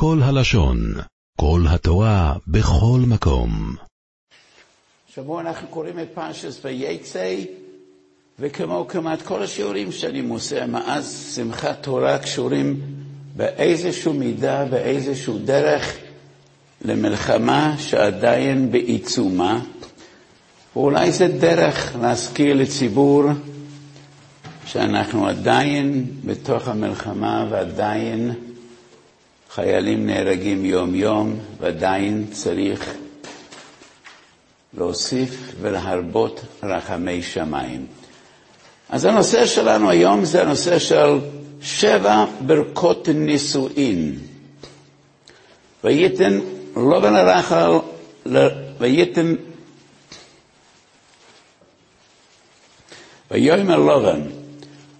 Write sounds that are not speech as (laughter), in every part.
כל הלשון, כל התורה, בכל מקום. שבוע אנחנו קוראים את פרשס ויצא, וכמו כמעט כל השיעורים שאני מוסר מאז שמחת תורה קשורים באיזשהו מידה, באיזשהו דרך, למלחמה שעדיין בעיצומה, ואולי זה דרך להזכיר לציבור שאנחנו עדיין בתוך המלחמה ועדיין חיילים נהרגים יום-יום, ועדיין צריך להוסיף ולהרבות רחמי שמיים. אז הנושא שלנו היום זה הנושא של שבע ברכות נישואין. וייתן לובן הרחל, וייתן, ויאמר לובן,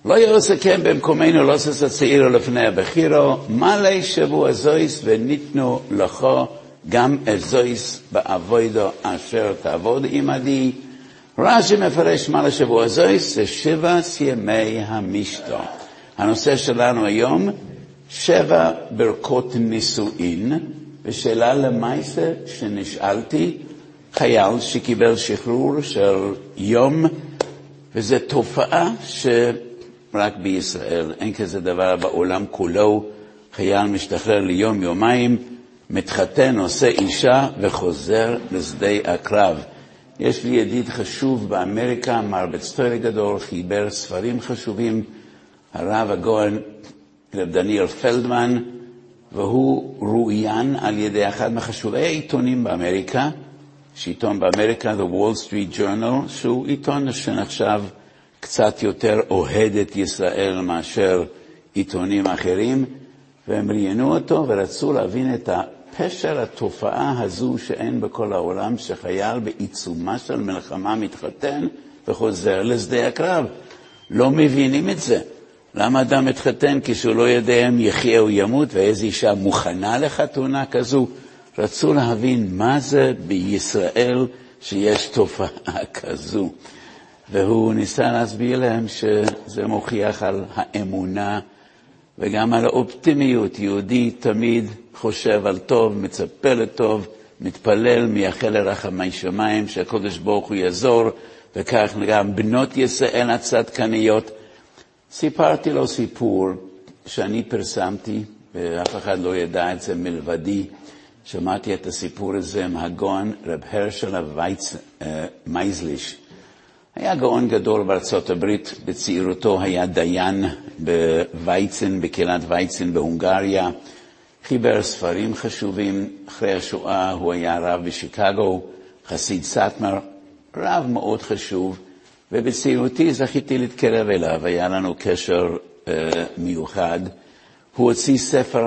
לא יעשה כן במקומנו לא עושה הצעירו לפני הבחירו, מלא שבוע זויס וניתנו לכו גם אזויס באבוידו אשר תעבוד עמדי. רש"י מפרש מה לשבוע זויס זה שבע ימי המשתו. הנושא שלנו היום, שבע ברכות נישואין, ושאלה למעשה שנשאלתי, חייל שקיבל שחרור של יום, וזו תופעה שרק בישראל, אין כזה דבר בעולם כולו, חייל משתחרר ליום, יומיים, מתחתן, עושה אישה וחוזר לשדה הקרב. יש לי ידיד חשוב באמריקה, מר בצטורי גדול, חיבר ספרים חשובים, הרב הגאון רב דניאל פלדמן, והוא רואיין על ידי אחד מחשובי העיתונים באמריקה, שעיתון באמריקה, The Wall Street Journal, שהוא עיתון שנחשב קצת יותר אוהד את ישראל מאשר עיתונים אחרים, והם ראיינו אותו ורצו להבין את פשר התופעה הזו שאין בכל העולם, שחייל בעיצומה של מלחמה מתחתן וחוזר לשדה הקרב. לא מבינים את זה. למה אדם מתחתן כשהוא לא יודע אם יחיה או ימות ואיזו אישה מוכנה לחתונה כזו? רצו להבין מה זה בישראל שיש תופעה כזו. והוא ניסה להסביר להם שזה מוכיח על האמונה וגם על האופטימיות. יהודי תמיד חושב על טוב, מצפה לטוב, מתפלל, מייחל לרחמי שמיים, שהקדוש ברוך הוא יעזור, וכך גם בנות ישראל הצדקניות. סיפרתי לו סיפור שאני פרסמתי, ואף אחד לא ידע את זה מלבדי. שמעתי את הסיפור הזה מהגאון רב הרשל מייזליש. היה גאון גדול בארצות הברית, בצעירותו היה דיין בווייצן, בקהילת וייצן בהונגריה. חיבר ספרים חשובים. אחרי השואה הוא היה רב בשיקגו, חסיד סאטמר, רב מאוד חשוב, ובצעירותי זכיתי להתקרב אליו, היה לנו קשר אה, מיוחד. הוא הוציא ספר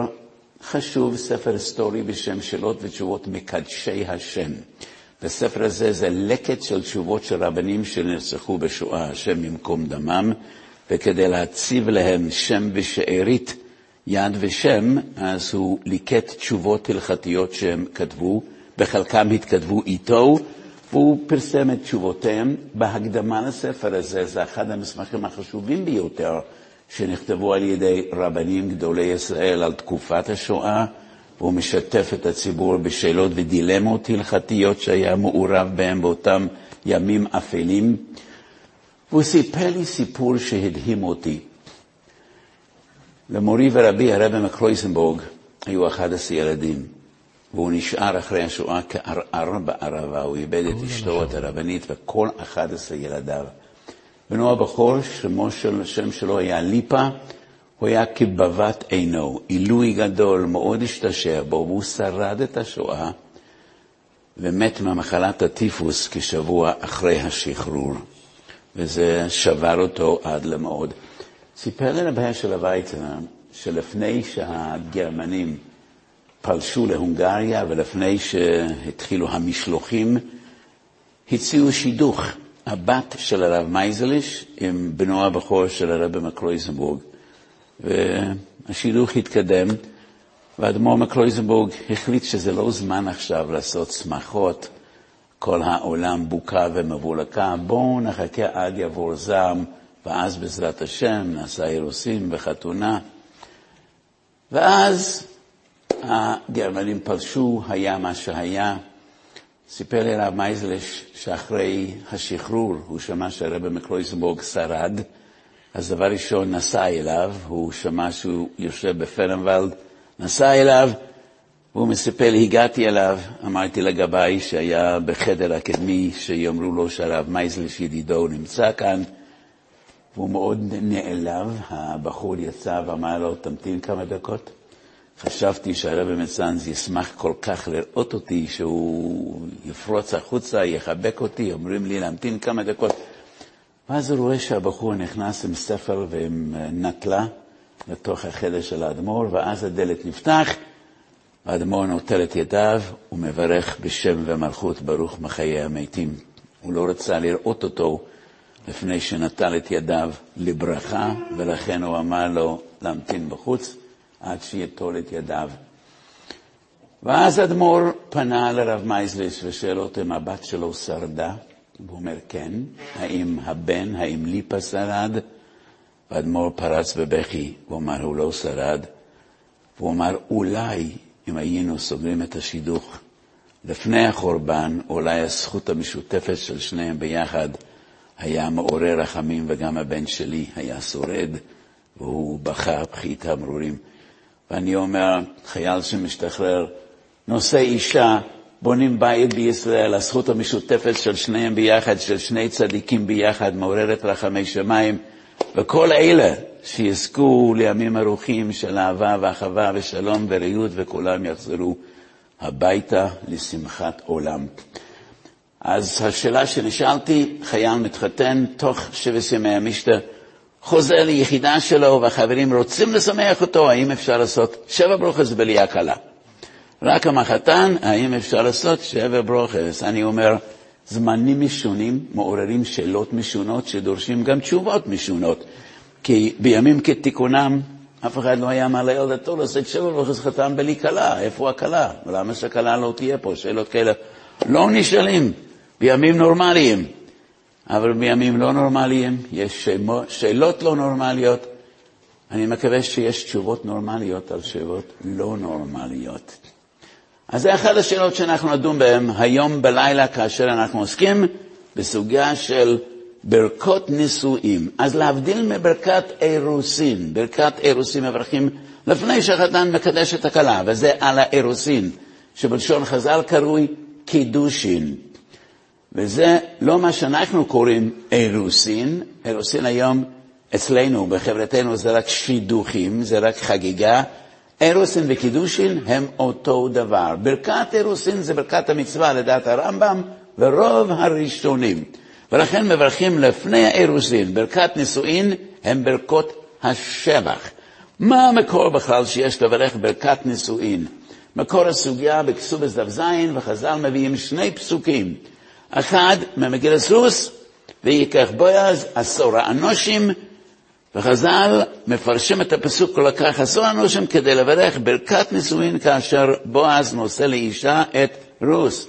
חשוב, ספר היסטורי בשם שאלות ותשובות מקדשי השם. בספר הזה זה לקט של תשובות של רבנים שנרצחו בשואה, השם ימקום דמם, וכדי להציב להם שם ושארית יד ושם, אז הוא ליקט תשובות הלכתיות שהם כתבו, בחלקם התכתבו איתו, והוא פרסם את תשובותיהם. בהקדמה לספר הזה, זה אחד המסמכים החשובים ביותר שנכתבו על ידי רבנים גדולי ישראל על תקופת השואה, והוא משתף את הציבור בשאלות ודילמות הלכתיות שהיה מעורב בהם באותם ימים אפלים. והוא סיפר לי סיפור שהדהים אותי. למורי ורבי הרבי מקלויסנבורג היו 11 ילדים, והוא נשאר אחרי השואה כערער בערבה, הוא איבד את אשתו, את הרבנית, וכל 11 ילדיו. בנו הבכור, שמו של השם שלו היה ליפה, הוא היה כבבת עינו, עילוי גדול, מאוד השתשע בו, והוא שרד את השואה ומת ממחלת הטיפוס כשבוע אחרי השחרור, וזה שבר אותו עד למאוד. סיפר לי רבי של הווייצנר שלפני שהגרמנים פלשו להונגריה ולפני שהתחילו המשלוחים, הציעו שידוך, הבת של הרב מייזליש עם בנו הבכור של הרב מקלויזנבורג. והשידוך התקדם, ואדמו"ר מקלויזנבורג החליט שזה לא זמן עכשיו לעשות שמחות, כל העולם בוקה ומבולקה, בואו נחכה עד יעבור זעם. ואז בעזרת השם נעשה אירוסין וחתונה. ואז הגרמנים פלשו, היה מה שהיה. סיפר לי הרב מייזלש שאחרי השחרור הוא שמע שהרבא מקלויסבורג שרד, אז דבר ראשון נסע אליו, הוא שמע שהוא יושב בפרנוולד, נסע אליו, והוא מספר לי, הגעתי אליו, אמרתי לגבאי שהיה בחדר הקדמי, שיאמרו לו שהרב מייזלש ידידו נמצא כאן, והוא מאוד נעלב, הבחור יצא ואמר לו, תמתין כמה דקות. חשבתי שהרבי מצאנז ישמח כל כך לראות אותי, שהוא יפרוץ החוצה, יחבק אותי, אומרים לי להמתין כמה דקות. ואז הוא רואה שהבחור נכנס עם ספר ועם נטלה לתוך החדר של האדמו"ר, ואז הדלת נפתח, האדמו"ר נוטל את ידיו ומברך בשם ומלכות ברוך מחיי המתים. הוא לא רצה לראות אותו לפני שנטל את ידיו לברכה, ולכן הוא אמר לו להמתין בחוץ. עד שיטול את ידיו. ואז אדמו"ר פנה לרב מייזליש ושאל אותו אם הבת שלו שרדה, והוא אומר כן, האם הבן, האם ליפה שרד? ואדמו"ר פרץ בבכי, הוא אמר, הוא לא שרד. והוא אמר, אולי אם היינו סוגרים את השידוך לפני החורבן, אולי הזכות המשותפת של שניהם ביחד היה מעורר רחמים, וגם הבן שלי היה שורד, והוא בכה בכי תמרורים. ואני אומר, חייל שמשתחרר, נושא אישה, בונים בית בישראל, הזכות המשותפת של שניהם ביחד, של שני צדיקים ביחד, מעוררת רחמי שמיים, וכל אלה שיזכו לימים ארוכים של אהבה ואחווה ושלום ורעות, וכולם יחזרו הביתה לשמחת עולם. אז השאלה שנשאלתי, חייל מתחתן תוך שבע ימי המשתה, חוזר ליחידה שלו והחברים רוצים לשמח אותו, האם אפשר לעשות שבע ברוכס בלי הקלה? רק המחתן, האם אפשר לעשות שבע ברוכס? אני אומר, זמנים משונים מעוררים שאלות משונות שדורשים גם תשובות משונות. כי בימים כתיקונם, אף אחד לא היה מעלה על דתו לעשות שבע ברוכס חתן בלי כלה. איפה הכלה? למה שהכלה לא תהיה פה? שאלות כאלה לא נשאלים בימים נורמליים. אבל בימים לא נורמליים יש שאלות לא נורמליות. אני מקווה שיש תשובות נורמליות על שאלות לא נורמליות. אז זה אחת השאלות שאנחנו נדון בהן היום בלילה כאשר אנחנו עוסקים בסוגיה של ברכות נישואים. אז להבדיל מברכת אירוסין, ברכת אירוסין מברכים לפני שהחתן מקדש את הכלה, וזה על האירוסין, שבלשון חז"ל קרוי קידושין. וזה לא מה שאנחנו קוראים אירוסין, אירוסין היום אצלנו, בחברתנו, זה רק שידוכים, זה רק חגיגה. אירוסין וקידושין הם אותו דבר. ברכת אירוסין זה ברכת המצווה לדעת הרמב"ם ורוב הראשונים. ולכן מברכים לפני האירוסין, ברכת נישואין הם ברכות השבח. מה המקור בכלל שיש לברך ברכת נישואין? מקור הסוגיה בכסובס דף זין, וחז"ל מביאים שני פסוקים. אחד ממגילת רוס, ויקח בויז עשור האנושים, וחז"ל מפרשים את הפסוק כל כך עשור האנושים כדי לברך ברכת נישואין כאשר בועז נושא לאישה את רוס.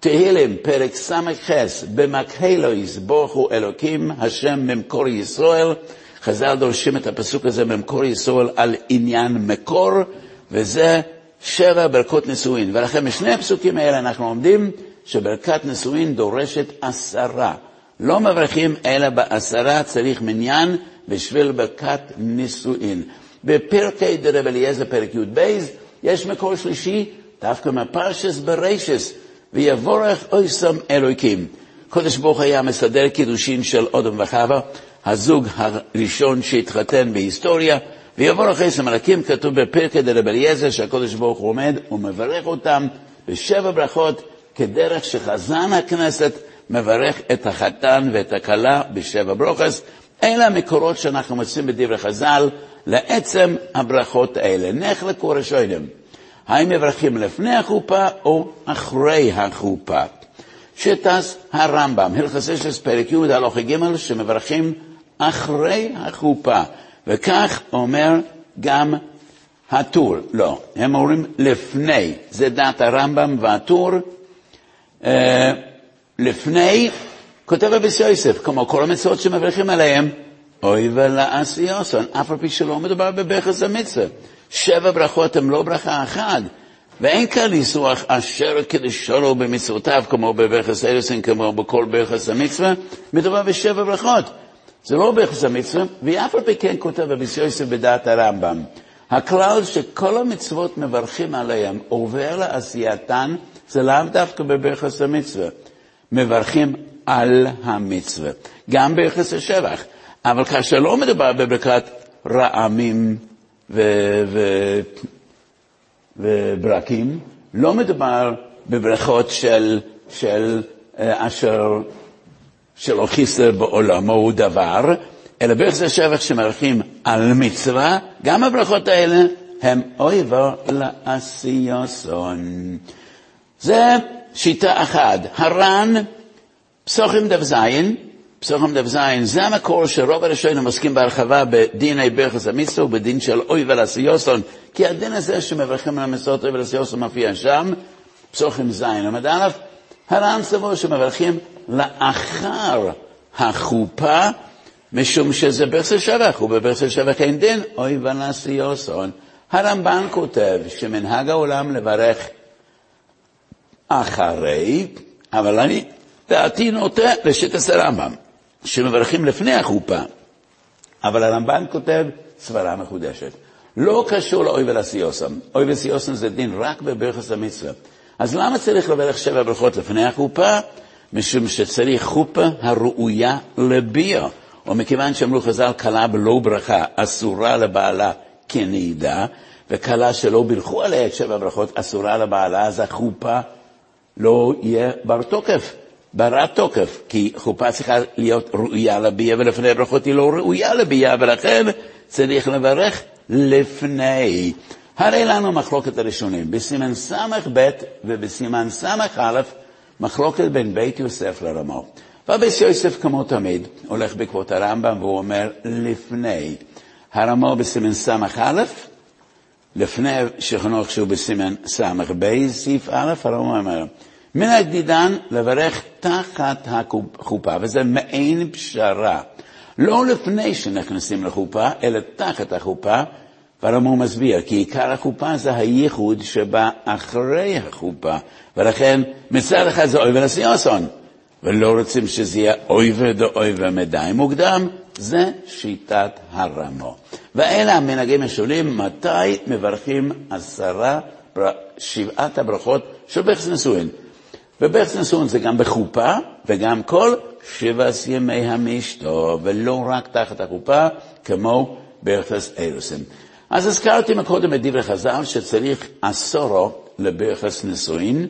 תהילים, פרק ס"ח, במקהלויס בורכו אלוקים, השם ממקור ישראל. חז"ל דורשים את הפסוק הזה ממקור ישראל על עניין מקור, וזה שבע ברכות נישואין. ולכן משני הפסוקים האלה אנחנו עומדים שברכת נישואין דורשת עשרה. לא מברכים אלא בעשרה, צריך מניין בשביל ברכת נישואין. בפרקי דרב אליעזר, פרק י"ב, יש מקור שלישי, דווקא מפרשס ברשס, ויבורך אויסם אלוקים. קודש ברוך היה מסדר קידושין של אודם וחווה, הזוג הראשון שהתחתן בהיסטוריה, ויבורך אויסם אלוקים, כתוב בפרקי דרב אליעזר, שהקודש ברוך הוא עומד ומברך אותם בשבע ברכות. כדרך שחזן הכנסת מברך את החתן ואת הכלה בשבע ברוכס. אלה המקורות שאנחנו מוצאים בדברי חז"ל לעצם הברכות האלה. נחלקו ראשונים. האם מברכים לפני החופה או אחרי החופה? שטס הרמב"ם, הלכס אשס פרק י' הלוך ג', שמברכים אחרי החופה, וכך אומר גם הטור. לא, הם אומרים לפני, זה דעת הרמב"ם והטור, אה, לפני, כותב רבי יוסף, כמו כל המצוות שמברכים עליהם, אוי ולעשיוסון, אף על פי שלא מדובר בבכס המצווה. שבע ברכות הן לא ברכה אחת. ואין כאן ניסוח אשר קדשנו במצוותיו, כמו בברכס אליסין, כמו בכל ברכס המצווה, מדובר בשבע ברכות. זה לא ברכס המצווה, ואף על פי כן כותב רבי יוסף בדעת הרמב"ם. הכלל שכל המצוות מברכים עליהם עובר לעשייתן, זה לאו דווקא בברכס המצווה. מברכים על המצווה, גם ברכס השבח. אבל כאשר לא מדובר בברכת רעמים ו- ו- וברקים, לא מדובר בברכות של, של אה, אשר שלא חיסר בעולמו דבר, אלא ברכס השבח שמברכים על מצווה, גם הברכות האלה הם אויבר לעשיוסון. זה שיטה אחת. הר"ן, פסוחים דף פסוחים דף זה המקור שרוב הראשונים עוסקים בהרחבה בדיני ברכס המצווה ובדין של אויבר לעשיוסון, כי הדין הזה שמברכים על המצוות אויבר לעשיוסון מופיע שם, פסוחים זין עמד א', הר"ן סבור שמברכים לאחר החופה, משום שזה ברסל שבח, ובברסל שבח אין דין, אוי ונשיא יוסון. הרמב"ן כותב שמנהג העולם לברך אחרי, אבל אני, דעתי נוטה לשיטת הרמב"ם, שמברכים לפני החופה. אבל הרמב"ן כותב סברה מחודשת. לא קשור לאוי ולסיוסם. אוי ולסיוסם זה דין רק בברכס המצווה. אז למה צריך לברך שבע ברכות לפני החופה? משום שצריך חופה הראויה לביאה. ומכיוון שאמרו חז"ל, כלה בלא ברכה אסורה לבעלה כנעידה, וכלה שלא בירכו עליה את שבע ברכות אסורה לבעלה, אז החופה לא יהיה בר תוקף, ברת תוקף, כי חופה צריכה להיות ראויה לביאה, ולפני ברכות היא לא ראויה לביאה, ולכן צריך לברך לפני. הרי לנו מחלוקת הראשונים, בסימן ס"ב ובסימן ס"א, מחלוקת בין בית יוסף לרמו. ובית יוסף, כמו תמיד, הולך בעקבות הרמב"ם והוא אומר לפני. הרמו בסימן ס"א, לפני שכנוך שהוא בסימן ס"ב, סעיף א', הרמו אומר, מן הגדידן לברך תחת החופה, וזה מעין פשרה. לא לפני שנכנסים לחופה, אלא תחת החופה, והרמו מסביר, כי עיקר החופה זה הייחוד שבא אחרי החופה, ולכן מצד אחד זה אוי ונשיא אסון, ולא רוצים שזה יהיה אוי ודאוי ומדי מוקדם, זה שיטת הרמו. ואלה המנהגים השונים, מתי מברכים עשרה, שבעת הברכות של ברכס נשואין. נשואין זה גם בחופה, וגם כל שבעת ימי המשתו, ולא רק תחת החופה, כמו ברכס אילוסים. אז הזכרתי מקודם את דברי חז"ל שצריך עשורו לברכס נישואין,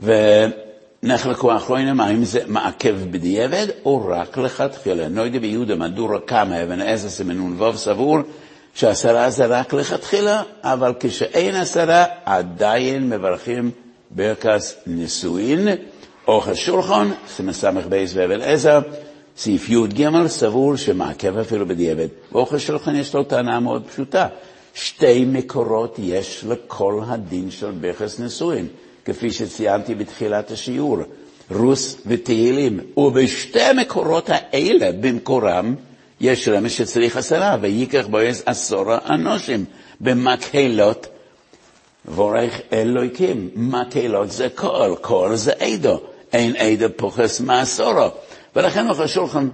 ונחלקו האחרונים האם זה מעכב בדיעבד או רק לכתחילה. נוידי ביהודה מדור קמא אבן עשר סימנון ווב סבור שעשרה זה רק לכתחילה, אבל כשאין עשרה עדיין מברכים ברכס נישואין. אורך השולחן, סימן סמך בייס ואבן עזר, סעיף י"ג סבור שמעכב אפילו בדיעבד. ואוכל שלכם יש לו טענה מאוד פשוטה. שתי מקורות יש לכל הדין של ברכס נישואין, כפי שציינתי בתחילת השיעור, רוס ותהילים. ובשתי המקורות האלה, במקורם, יש רמז שצריך עשרה, ויקח בועז עשרה אנושים במקהלות בורך אלוהיקים. מקהלות זה קול, קול זה עדו. אין עדו פוחס מעשורו. ולכן אוכל שולחן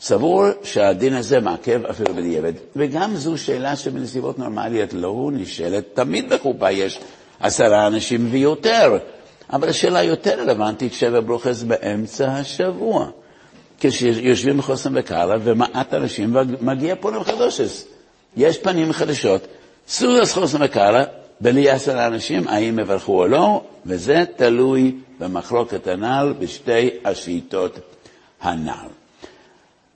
סבור שהדין הזה מעכב אפילו בדיעבד. וגם זו שאלה שבנסיבות נורמליות לא נשאלת. תמיד בחופה יש עשרה אנשים ויותר. אבל השאלה יותר רלוונטית, שבע ברוכס באמצע השבוע. כשיושבים בחוסן וקאלה ומעט אנשים ומגיע פונים חדושס. יש פנים חדשות. סורס חוסן וקאלה, בלי עשרה אנשים, האם יברכו או לא, וזה תלוי במחלוקת הנ"ל בשתי השיטות הנ"ל.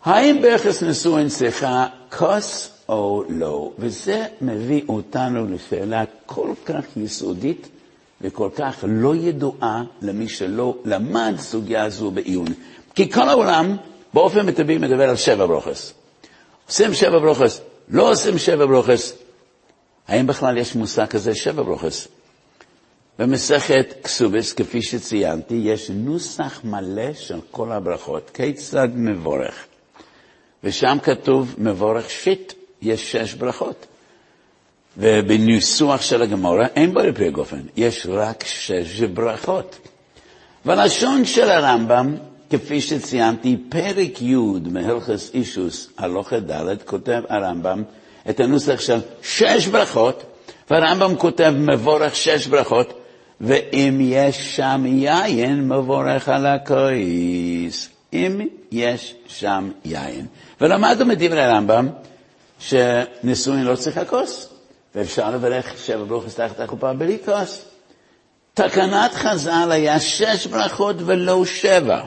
האם ברכס נשואין צריכה כוס או לא? וזה מביא אותנו לשאלה כל כך יסודית וכל כך לא ידועה למי שלא למד סוגיה זו בעיון. כי כל העולם באופן מטבעי מדבר על שבע ברוכס. עושים שבע ברוכס, לא עושים שבע ברוכס. האם בכלל יש מושג כזה שבע ברוכס? במסכת כסובס, כפי שציינתי, יש נוסח מלא של כל הברכות, כיצד מבורך. ושם כתוב מבורך שיט, יש שש ברכות. ובניסוח של הגמורה אין בו לפי הגופן, יש רק שש ברכות. והלשון של הרמב"ם, כפי שציינתי, פרק י' מהלכס אישוס, הלוכה ד', כותב הרמב"ם את הנוסח של שש ברכות, והרמב"ם כותב מבורך שש ברכות, ואם יש שם יין, מבורך על הכויס. אם יש שם יין. ולמדנו מדברי הרמב"ם שנישואין לא צריך הכוס, ואפשר לברך שבע ברוכס תחת החופה בלי כוס. תקנת חז"ל היה שש ברכות ולא שבע.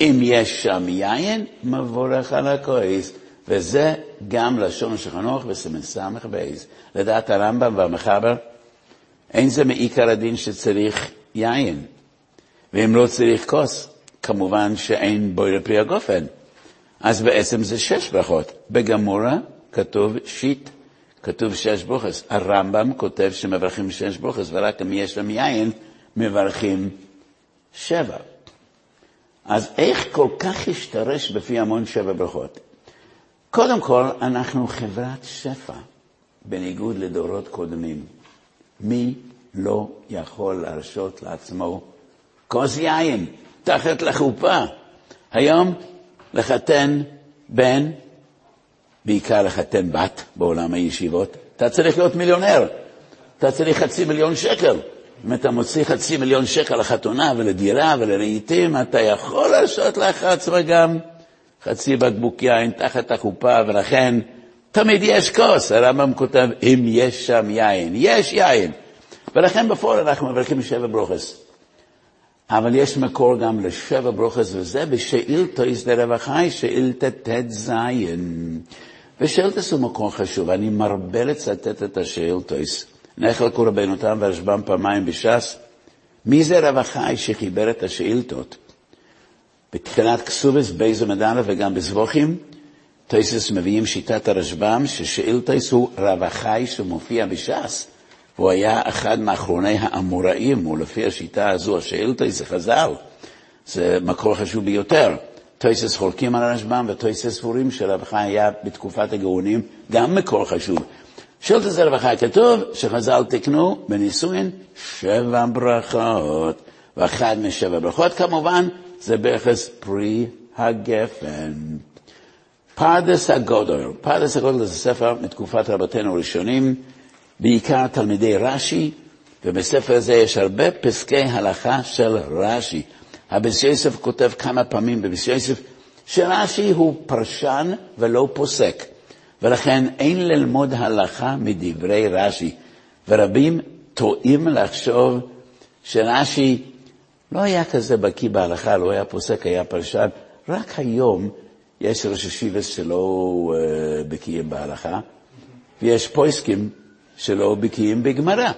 אם יש שם יין, מבורך על הכויס. וזה גם לשון של חנוך בסימן סמך בייז. לדעת הרמב"ם והמחבר, אין זה מעיקר הדין שצריך יין. ואם לא צריך כוס, כמובן שאין בו לפרי הגופן. אז בעצם זה שש ברכות. בגמורה כתוב שיט, כתוב שש ברוכס. הרמב"ם כותב שמברכים שש ברוכס, ורק אם יש להם יין, מברכים שבע. אז איך כל כך השתרש בפי המון שבע ברכות? קודם כל, אנחנו חברת שפע, בניגוד לדורות קודמים. מי לא יכול להרשות לעצמו כוס יין תחת לחופה? היום לחתן בן, בעיקר לחתן בת בעולם הישיבות, אתה צריך להיות מיליונר, אתה צריך חצי מיליון שקל. אם אתה מוציא חצי מיליון שקל לחתונה ולדירה ולרהיטים, אתה יכול להרשות לך עצמך גם חצי בקבוק יין תחת החופה, ולכן תמיד יש כוס. הרמב"ם כותב, אם יש שם יין, יש יין. ולכן בפועל אנחנו מברכים שבע ברוכס. אבל יש מקור גם לשבע ברוכס, וזה בשאילתויס דרווחי, שאילתא ט"ז. ושאילתוס הוא מקור חשוב, אני מרבה לצטט את השאילתויס. נחלקו רבנותם ורשב"ם פעמיים בש"ס. מי זה רווחי שחיבר את השאילתות? בתחילת כסובס, באיזו מדענה וגם בזבוכים, טייסס מביאים שיטת הרשב"ם, ששאילתייס הוא רב החי שמופיע בש"ס, והוא היה אחד מאחרוני האמוראים, ולפי השיטה הזו, השאילתייס זה חז"ל, זה מקור חשוב ביותר. טייסס חולקים על הרשב"ם, וטייסס סבורים שרב החי היה בתקופת הגאונים גם מקור חשוב. שאילתא זה רב החי כתוב שחז"ל תקנו בנישואין שבע ברכות, ואחד משבע ברכות כמובן זה ברכת פרי הגפן. פרדס הגדול, פרדס הגדול זה ספר מתקופת רבותינו הראשונים, בעיקר תלמידי רש"י, ובספר הזה יש הרבה פסקי הלכה של רש"י. הבית יוסף כותב כמה פעמים בבית יוסף שרש"י הוא פרשן ולא פוסק, ולכן אין ללמוד הלכה מדברי רש"י, ורבים טועים לחשוב שרש"י לא היה כזה בקיא בהלכה, לא היה פוסק, היה פרשן. רק היום יש ראש ישיבס שלא uh, בקיאים בהלכה, ויש פויסקים שלא בקיאים בגמרא.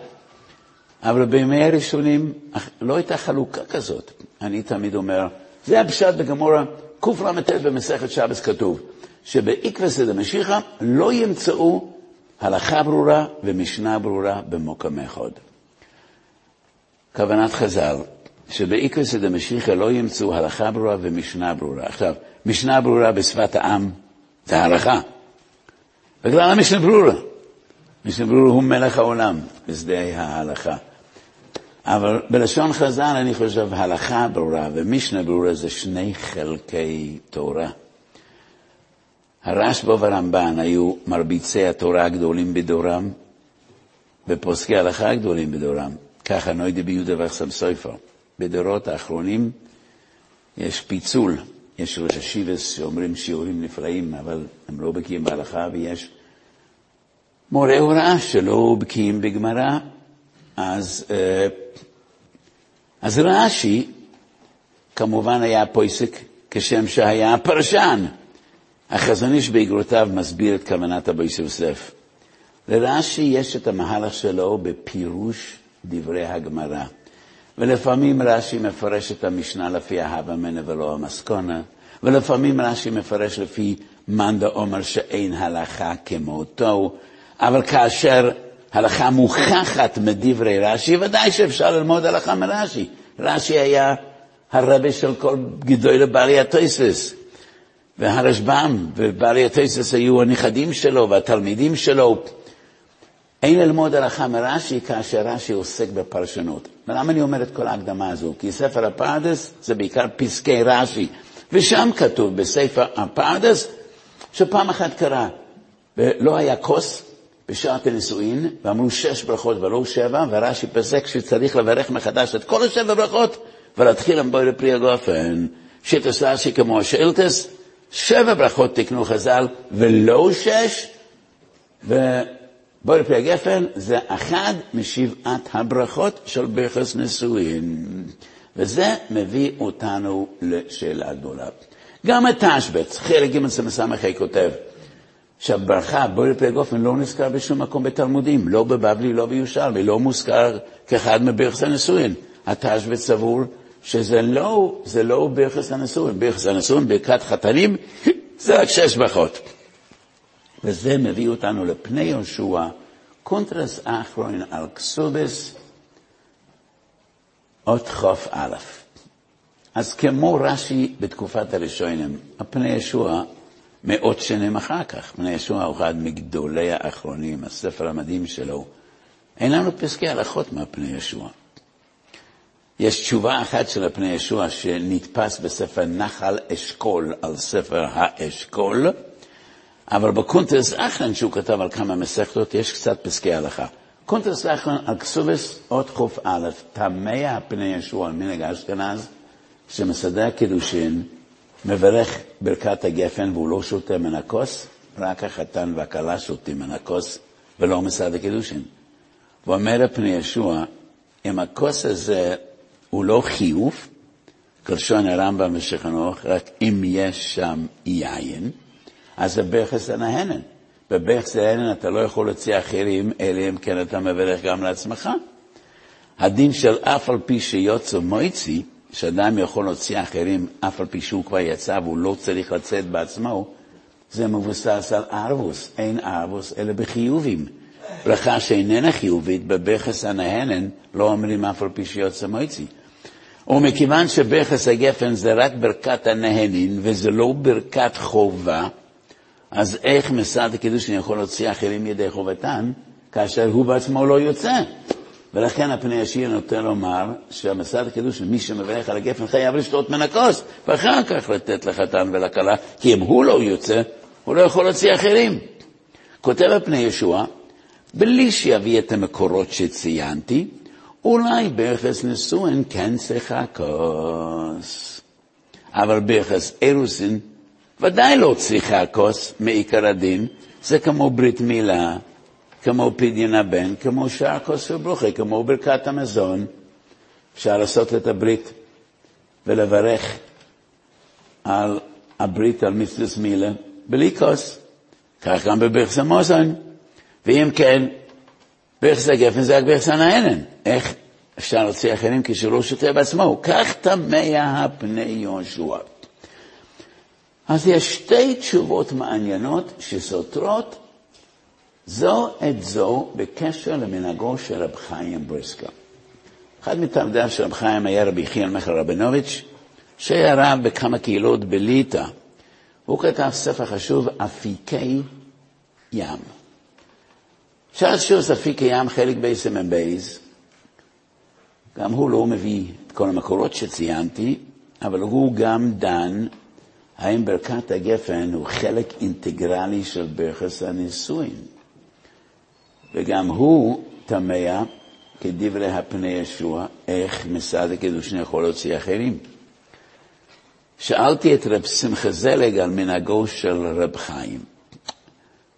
אבל בימי הראשונים לא הייתה חלוקה כזאת. אני תמיד אומר, זה הפשט בגמורה, קל"ט במסכת שבס כתוב, שבעקבא דמשיחא לא ימצאו הלכה ברורה ומשנה ברורה במוקם אחד. כוונת חז"ל, שבאיקרס דמשיחא לא ימצאו הלכה ברורה ומשנה ברורה. עכשיו, משנה ברורה בשפת העם זה הלכה. בגלל המשנה ברורה. משנה ברורה הוא מלך העולם בשדה ההלכה. אבל בלשון חז"ל אני חושב הלכה ברורה ומשנה ברורה זה שני חלקי תורה. הרשב"א והרמב"ן היו מרביצי התורה הגדולים בדורם ופוסקי ההלכה הגדולים בדורם. ככה נוידי ביהודה ואחסם סופר. בדורות האחרונים יש פיצול. יש ראש השיבס שאומרים שיעורים נפלאים, אבל הם לא בקיאים בהלכה, ויש מורה הוראה שלא בקיאים בגמרא. אז, אה, אז רש"י כמובן היה פויסק כשם שהיה פרשן. החזון איש באגרותיו מסביר את כוונת אבו יוסף. לרש"י יש את המהלך שלו בפירוש דברי הגמרא. ולפעמים רש"י מפרש את המשנה לפי ההווה מנה ולא המסקונה, ולפעמים רש"י מפרש לפי מאן דאמר שאין הלכה כמותו, אבל כאשר הלכה מוכחת מדברי רש"י, ודאי שאפשר ללמוד הלכה מרש"י. רש"י היה הרבי של כל גדולי לבעלי הטויסס, והרשב"ם ובעלי הטויסס היו הנכדים שלו והתלמידים שלו. אין ללמוד הלכה מרש"י כאשר רש"י עוסק בפרשנות. ולמה אני אומר את כל ההקדמה הזו? כי ספר הפרדס זה בעיקר פסקי רש"י, ושם כתוב בספר הפרדס שפעם אחת קרה, ולא היה כוס בשעת הנישואין, ואמרו שש ברכות ולא שבע, ורש"י פסק שצריך לברך מחדש את כל השבע ברכות, ולהתחיל עם בואי לפרי הגופן. שיטס רש"י כמו השאילתס, שבע ברכות תקנו חז"ל, ולא שש, ובואי לפרי הגפן זה אחד משבעת הברכות של ברכס נישואין. וזה מביא אותנו לשאלה גדולה. גם התשבץ, חלק ג' סמ"ה כותב, שהברכה, בואי לפי הגופן, לא נזכר בשום מקום בתלמודים, לא בבבלי, לא בירושלמי, לא מוזכר כאחד מברכס הנישואין. התשבץ סבור שזה לא, זה לא ברכס הנישואין, ברכס הנישואין, ברכת חתנים, (laughs) זה רק שש ברכות. וזה מביא אותנו לפני יהושע, קונטרס אחרון על קסובס, אות חוף א'. אז כמו רש"י בתקופת הראשונים, הפני ישוע מאות שנים אחר כך, פני ישוע הוא אחד מגדולי האחרונים, הספר המדהים שלו, אין לנו פסקי הלכות מהפני יהושע. יש תשובה אחת של הפני יהושע שנדפס בספר נחל אשכול על ספר האשכול, אבל בקונטרס אחרון שהוא כתב על כמה מסכתות יש קצת פסקי הלכה. קונטרס אחרון על כתובות אות קא, תמה הפני יהושע מנהג אשכנז, שמסדר קידושין, מברך ברכת הגפן והוא לא שותה מן הכוס, רק החתן והכלה שותים מן הכוס ולא מסדר קידושין. ואומר הפני ישוע, אם הכוס הזה הוא לא חיוב, כלשון הרמב"ם ושכנוך, רק אם יש שם יין, אז זה ברכס הנהנן. בברכס הנהנן אתה לא יכול להוציא אחרים, אלא אם כן אתה מברך גם לעצמך. הדין של אף על פי שיוצא מויצי, שאדם יכול להוציא אחרים אף על פי שהוא כבר יצא והוא לא צריך לצאת בעצמו, זה מבוסס על ערבוס. אין ערבוס אלא בחיובים. ברכה שאיננה חיובית, בבכס הנהנן לא אומרים אף על פי שיוצא מויצי. ומכיוון שבכס הגפן זה רק ברכת הנהנין וזה לא ברכת חובה, אז איך מסעד הקידושין יכול להוציא אחרים ידי חובתן, כאשר הוא בעצמו לא יוצא? ולכן הפני השיר נוטה לומר שהמסעד הקידוש, מי שמברך על הגפן חייב לשתות מן הכוס, ואחר כך לתת לחתן ולכלה, כי אם הוא לא יוצא, הוא לא יכול להוציא אחרים. כותב הפני ישוע, בלי שיביא את המקורות שציינתי, אולי ביחס נשואין כן צריכה כוס. אבל ביחס אירוסין ודאי לא צריכה כוס מעיקר הדין, זה כמו ברית מילה, כמו פדיון הבן, כמו שער כוס וברוכה, כמו ברכת המזון. אפשר לעשות את הברית ולברך על הברית, על מצווה מילה, בלי כוס. כך גם בברכס המוזון. ואם כן, ברכס הגפן זה רק ברכס הנהנן. איך אפשר להוציא אחרים כשהוא לא שותה בעצמו? כך תמה הפני יהושע. אז יש שתי תשובות מעניינות שסותרות זו את זו בקשר למנהגו של רב חיים בריסקה. אחד מתלמידיו של רב חיים היה רבי חיאל מכר רבינוביץ', שהיה רב בכמה קהילות בליטא. הוא כתב ספר חשוב, אפיקי ים. שער שוס אפיקי ים, חלק בייסם בייז, גם הוא לא מביא את כל המקורות שציינתי, אבל הוא גם דן האם ברכת הגפן הוא חלק אינטגרלי של ברכס הנישואין. וגם הוא תמה, כדברי הפני ישוע, איך מסעד הקידושין יכול להוציא אחרים. שאלתי את רב שמחה זלג על מנהגו של רב חיים.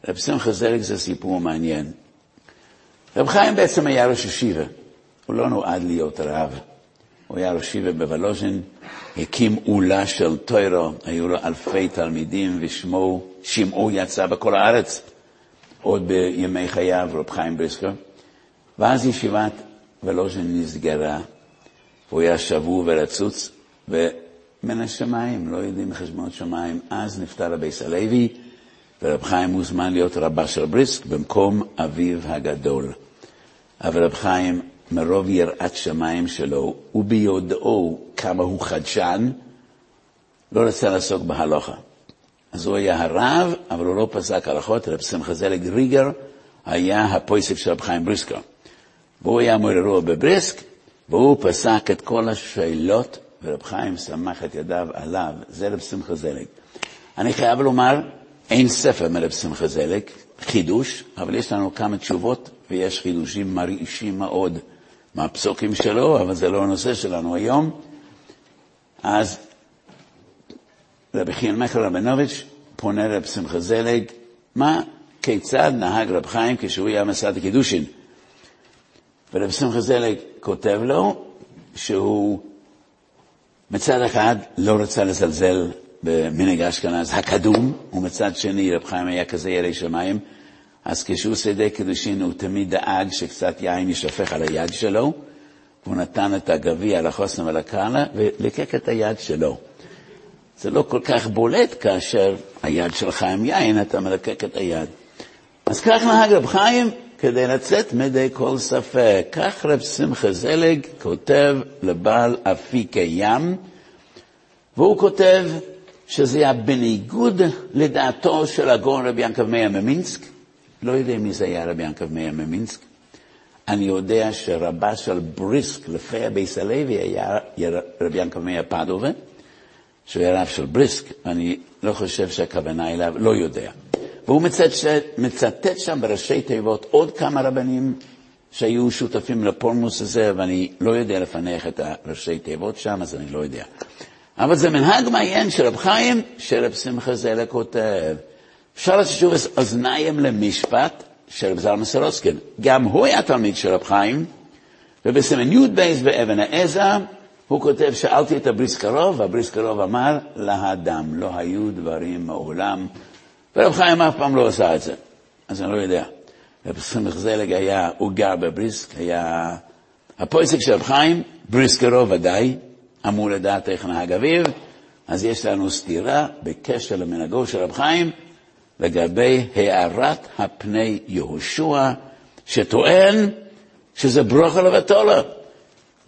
רב שמחה זלג זה סיפור מעניין. רב חיים בעצם היה ראש ישיבה, הוא לא נועד להיות רב. הוא היה ראש ישיבה בוולוז'ין, הקים אולה של טוירו, היו לו אלפי תלמידים ושמו, שמעו יצא בכל הארץ. עוד בימי חייו, רב חיים בריסקר, ואז ישיבת ולוז'ין נסגרה, והוא היה שבור ורצוץ, ומן השמיים, לא יודעים חשבונות שמיים, אז נפטר רבי סלוי, ורב חיים מוזמן להיות רבה של בריסק במקום אביו הגדול. אבל רב חיים, מרוב יראת שמיים שלו, וביודעו כמה הוא חדשן, לא רצה לעסוק בהלוכה. אז הוא היה הרב, אבל הוא לא פסק הלכות, רב שמחה זלג ריגר היה הפויסק של רב חיים בריסקו. והוא היה מורה אירוע בבריסק, והוא פסק את כל השאלות, ורב חיים סמך את ידיו עליו. זה רב שמחה זלג. אני חייב לומר, אין ספר מרב שמחה זלג, חידוש, אבל יש לנו כמה תשובות, ויש חידושים מרעישים מאוד מהפסוקים שלו, אבל זה לא הנושא שלנו היום. אז רבי חיין מיכל רבנוביץ' פונה לרב שמחה זלג, מה, כיצד נהג רב חיים כשהוא היה מסעד הקידושין? ורב שמחה זלג כותב לו שהוא מצד אחד לא רצה לזלזל במנהג אשכנז הקדום, ומצד שני רב חיים היה כזה ירא שמיים, אז כשהוא סידר קידושין הוא תמיד דאג שקצת יין יישפך על היד שלו, והוא נתן את הגביע לחוסן ולקהלה וליקק את היד שלו. זה לא כל כך בולט כאשר היד שלך עם יין, אתה מלקק את היד. אז כך נהג רב חיים כדי לצאת מדי כל ספק. כך רב שמחה זלג כותב לבעל אפיקי ים, והוא כותב שזה היה בניגוד לדעתו של הגאון רבי ינקב מאיר ממינסק. לא יודע מי זה היה רבי ינקב מאיר ממינסק. אני יודע שרבה של בריסק לפי הבייס הלוי היה רבי יענקב מאיר פדובה, שהוא היה רב של בריסק, אני לא חושב שהכוונה אליו, לא יודע. והוא מצטט, מצטט שם בראשי תיבות עוד כמה רבנים שהיו שותפים לפולמוס הזה, ואני לא יודע לפענח את הראשי תיבות שם, אז אני לא יודע. אבל זה מנהג מעניין של רב חיים, שרב שמחה זליג כותב. בשו"ת מאזניים למשפט של רב זלמן סורוצקין. גם הוא היה תלמיד של רב חיים, ובסימן י' בייס באבן העזר, הוא כותב, שאלתי את הבריסקר רוב, והבריסקר רוב אמר, להד"ם, לא היו דברים מעולם. ורב חיים אף פעם לא עשה את זה, אז אני לא יודע. רב שמחה זליג היה, הוא גר בבריסק, היה הפויסק של רב חיים, בריסקר רוב ודאי, אמור לדעת איך נהג אביו, אז יש לנו סתירה בקשר למנהגו של רב חיים לגבי הארת הפני יהושע, שטוען שזה ברוכה לבטולה.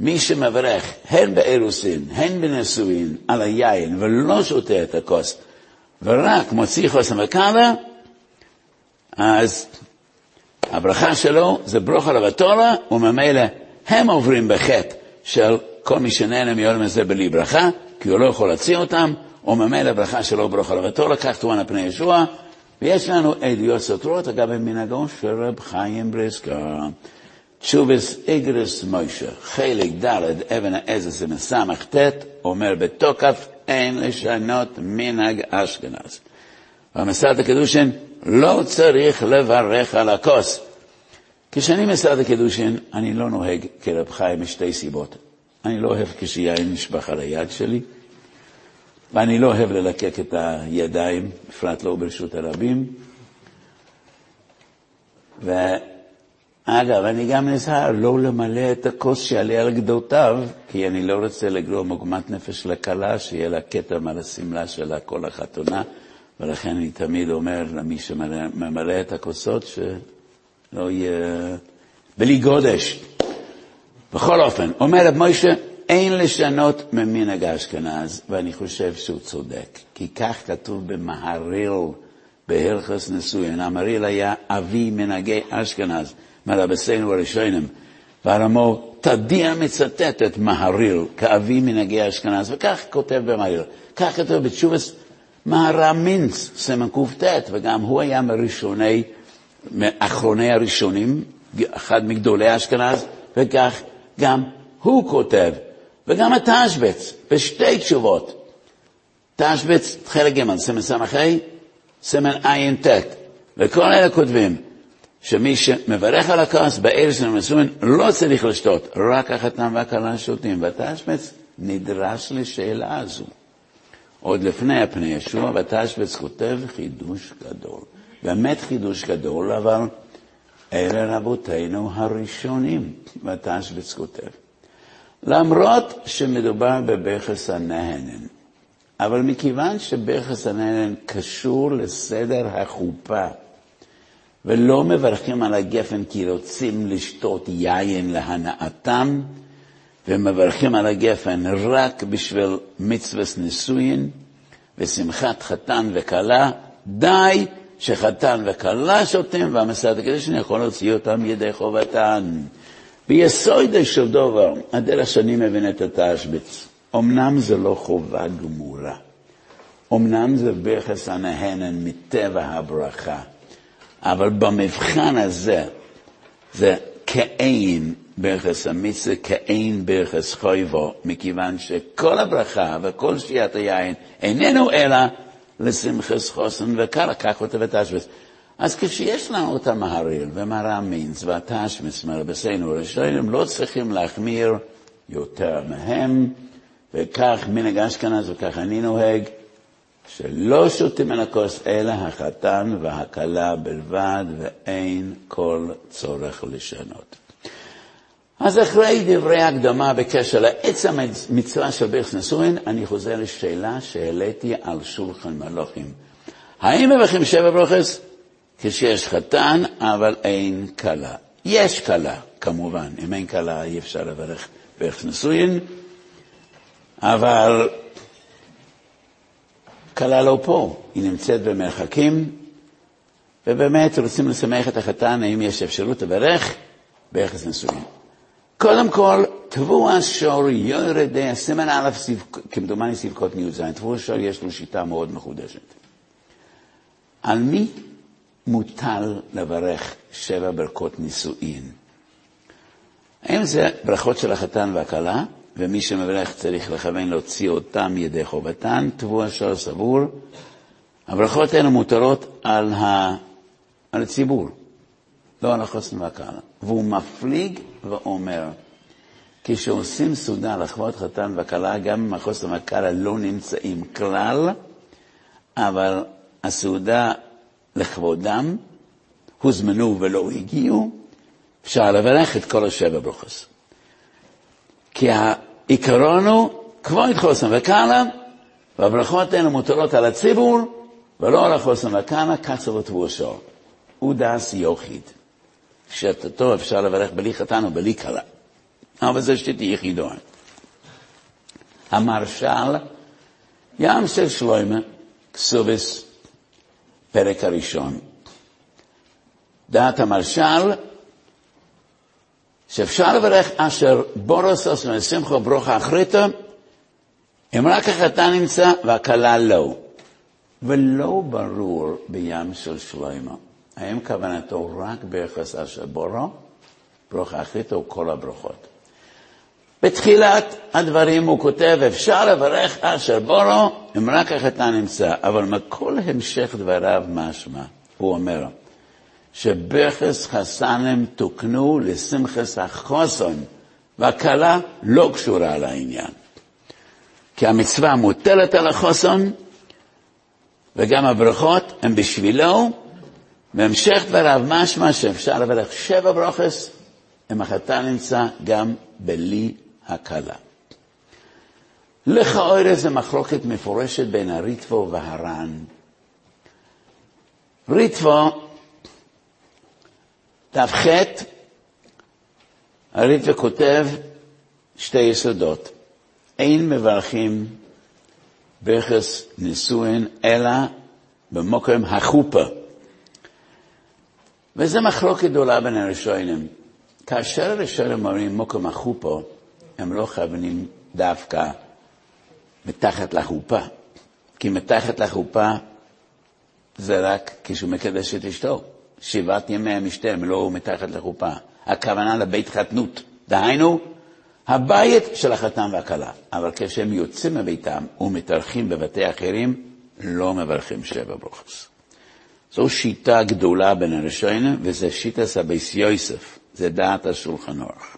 מי שמברך הן באירוסין, הן בנשואין, על היין, ולא שותה את הכוס, ורק מוציא חוסן וקאלה, אז הברכה שלו זה ברוכה לבטולה, וממילא הם עוברים בחטא של כל מי שנהנה מיום הזה בלי ברכה, כי הוא לא יכול להציע אותם, וממילא ברכה שלו ברוכה לבטולה, כך טוען על פני ישוע, ויש לנו עדויות סותרות אגב מנהגו של רב חיים בריסקה. תשובס איגרס מוישה, חלק ד' אבן העזר ס"ט, אומר בתוקף אין לשנות מנהג אשכנז. במסעת הקידושין לא צריך לברך על הכוס. כשאני מסעת הקידושין, אני לא נוהג כרב חיים משתי סיבות. אני לא אוהב כשיין נשפך על היד שלי, ואני לא אוהב ללקק את הידיים, בפרט לא ברשות הרבים. ואגב, אני גם נזהר לא למלא את הכוס שעליה על גדותיו, כי אני לא רוצה לגרום עוגמת נפש לכלה, שיהיה לה כתם על השמלה שלה כל החתונה, ולכן אני תמיד אומר למי שממלא את הכוסות, שלא יהיה בלי גודש. בכל אופן, אומר רב מוישה, אין לשנות ממנהג אשכנז, ואני חושב שהוא צודק, כי כך כתוב במהריל, בהלכס נשואין. המהריל היה אבי מנהגי אשכנז, מרבסינו הראשונים, והרמו תדיר מצטט את מהריל כאבי מנהגי אשכנז, וכך כותב במהריל. כך כתוב בתשובס מהר"ם מינץ, סמן קט, וגם הוא היה מראשוני, מאחרוני הראשונים, אחד מגדולי אשכנז, וכך גם הוא כותב, וגם התשבץ, בשתי תשובות. תשבץ, חלק ג', סמל ס"ה, סמל ע"ט. וכל אלה כותבים שמי שמברך על הכעס בערב של המסומן לא צריך לשתות, רק החתן והכלה שותים. והתשבץ נדרש לשאלה הזו. עוד לפני הפני ישוע, והתשבץ כותב חידוש גדול. באמת חידוש גדול, אבל אלה רבותינו הראשונים, ותשבץ כותב. למרות שמדובר בבכס הנהנן, אבל מכיוון שבכס הנהנן קשור לסדר החופה, ולא מברכים על הגפן כי רוצים לשתות יין להנאתם, ומברכים על הגפן רק בשביל מצווה נישואין ושמחת חתן וכלה, די שחתן וכלה שותים, והמסעד הקדשן יכול להוציא אותם ידי חובתן. ביסוד של דבר, הדרך שאני מבין את התשבץ, אמנם זה לא חובה גמורה, אמנם זה ברכס הנהנן מטבע הברכה, אבל במבחן הזה זה כאין ברכס המצווה, כאין ברכס חויבו, מכיוון שכל הברכה וכל שתיית היין איננו אלא לשמחס חוסן, לקח אותה ותשבץ. אז כשיש לנו את המהריל ומראה מינץ והתשמץ מרבסינו ראשונים, לא צריכים להחמיר יותר מהם, וכך מנהג אשכנז וכך אני נוהג, שלא שותים מן הכוס אלא החתן והכלה בלבד, ואין כל צורך לשנות. אז אחרי דברי הקדמה בקשר לעצם המצווה של ברכס נשואין, אני חוזר לשאלה שהעליתי על שולחן מלוכים. האם מברכים שבע ברוכס? כשיש חתן, אבל אין כלה. יש כלה, כמובן. אם אין כלה, אי אפשר לברך ברכס נשואין, אבל כלה לא פה, היא נמצאת במרחקים, ובאמת רוצים לשמח את החתן, האם יש אפשרות לברך ברכס נשואין. קודם כל, תבוע שור יורדי, סימן א', כמדומני סבכות י"ז, תבוע שור יש לו שיטה מאוד מחודשת. על מי מוטל לברך שבע ברכות נישואין? האם זה ברכות של החתן והכלה, ומי שמברך צריך לכוון להוציא אותם ידי חובתן, תבוע שור סבור. הברכות האלה מותרות על, ה... על הציבור. לא על החוסן והקהל. והוא מפליג ואומר, כשעושים סעודה לכבוד חתן וכלה, גם אם החוסן והקהל לא נמצאים כלל, אבל הסעודה לכבודם, הוזמנו ולא הגיעו, אפשר לברך את כל השבע ברוכס. כי העיקרון הוא כבוד חוסן וקהלה, והברכות האלה מוטלות על הציבור, ולא על החוסן וקהלה, קצר ותבושו. הוא דס יוחיד. שתתו אפשר לברך בלי חתן או בלי כלה. אבל זה שתי יחידות. המרשל, ים של שלוימה, כסובס, פרק הראשון. דעת המרשל, שאפשר לברך אשר בורוסוס ושמחו ברוכה אחריתו, אם רק החתן נמצא והכלה לא. ולא ברור בים של שלמה. האם כוונתו רק ביחס אשר בורו, ברוכה אחרית או כל הברכות? בתחילת הדברים הוא כותב, אפשר לברך אשר בורו אם רק החתן נמצא, אבל מכל המשך דבריו משמע, הוא אומר, שברכס חסנם תוקנו לשמחס החוסון, והכלה לא קשורה לעניין. כי המצווה מוטלת על החוסון, וגם הברכות הן בשבילו, בהמשך דבריו משמע שאפשר לברך שבע ברוכס אם החתן נמצא גם בלי הקלה. לכאורה זו מחלוקת מפורשת בין הריטבו והר"ן. ריטבו, ת"ח, הריטבו כותב שתי יסודות. אין מברכים ברכס נישואין אלא במוקם החופה. וזו מחלוקת גדולה בין הראשונים. כאשר הראשונים אומרים מוקם החופה, הם לא כוונים דווקא מתחת לחופה, כי מתחת לחופה זה רק כשהוא מקדש את אשתו. שבעת ימי המשתה הם לא מתחת לחופה. הכוונה לבית חתנות, דהיינו, הבית של החתן והכלה. אבל כשהם יוצאים מביתם ומתארחים בבתי אחרים, לא מברכים שבע ברוכס. זו שיטה גדולה בין הראשונים, וזה שיטה סביס יוסף, זה דעת השולחן אורך.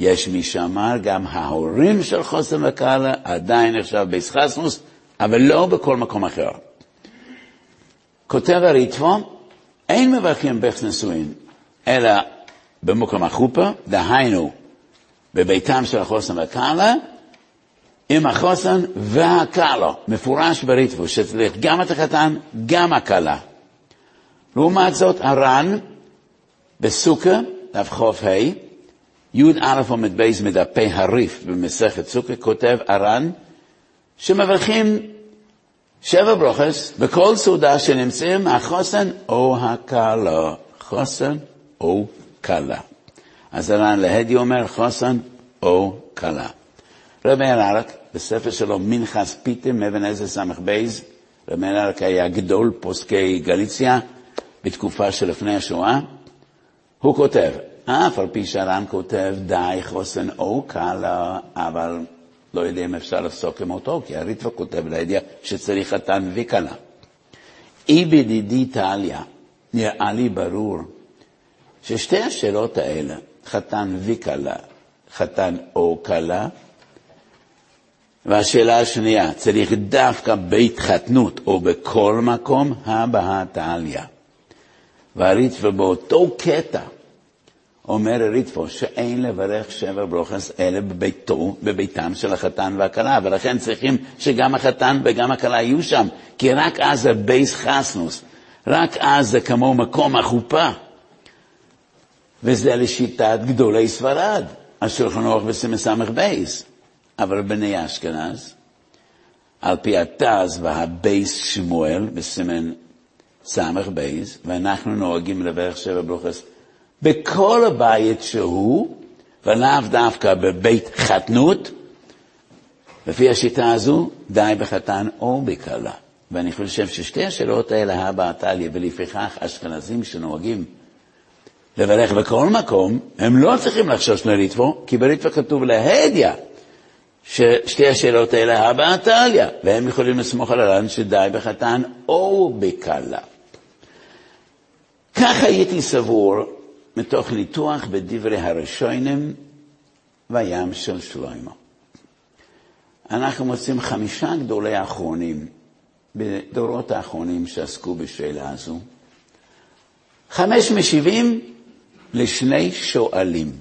יש מי שאמר, גם ההורים של חוסן וקהלה עדיין ביס חסמוס, אבל לא בכל מקום אחר. כותב הריטבו, אין מברכים בכס נשואין, אלא במקום החופה, דהיינו, בביתם של החוסן והקהלה, עם החוסן והקהלה, מפורש בריטבו, שצריך גם את החתן, גם הקהלה. לעומת זאת, הר"ן, בסוכה, דף חוף ה', י"א עמוד בייס מדפי הרי"ף במסכת סוכה, כותב הר"ן, שמברכים שבע ברוכס, בכל סעודה שנמצאים החוסן או הקלה. חוסן או קלה. אז הר"ן להדיא אומר חוסן או קלה. רבי מאיר אריק, בספר שלו מנחס פיתים, אבן עזר ס"ב, רבי מאיר אריק היה גדול פוסקי גליציה בתקופה שלפני השואה, הוא כותב, אף על פי שהר"ן כותב די חוסן או קלה, אבל לא יודע אם אפשר לפסוק עם אותו, כי הריטווה כותב לידיעה שצריך חתן וכלה. אי בדידי טליה, נראה לי ברור ששתי השאלות האלה, חתן וכלה, חתן או כלה, והשאלה השנייה, צריך דווקא בית חתנות או בכל מקום, הבאה תעליה. והריטב"א באותו קטע אומר הריטב"א שאין לברך שבע ברוכס אלא בביתו, בביתם של החתן והכלה, ולכן צריכים שגם החתן וגם הכלה יהיו שם, כי רק אז זה בייס חסנוס, רק אז זה כמו מקום החופה. וזה לשיטת גדולי ספרד, השולחן ערוך בסמ"ס בייס. אבל בני אשכנז, על פי הט"ז והבייס שמואל בסימן סמ"ך בייס, ואנחנו נוהגים לברך שבע ברוכס בכל הבית שהוא, ולאו דווקא בבית חתנות, לפי השיטה הזו, די בחתן או בכלה. ואני חושב ששתי השאלות האלה, הבא עתליה, ולפיכך אשכנזים שנוהגים לברך בכל מקום, הם לא צריכים לחשוש לריטבו, כי בריטבו כתוב להדיא, ששתי השאלות האלה, הבא עתליה, והם יכולים לסמוך על הר"ן שדי בחתן או בכלה. כך הייתי סבור מתוך ניתוח בדברי הראשונים וים של שלמה. אנחנו מוצאים חמישה גדולי האחרונים, בדורות האחרונים שעסקו בשאלה הזו. חמש משיבים לשני שואלים.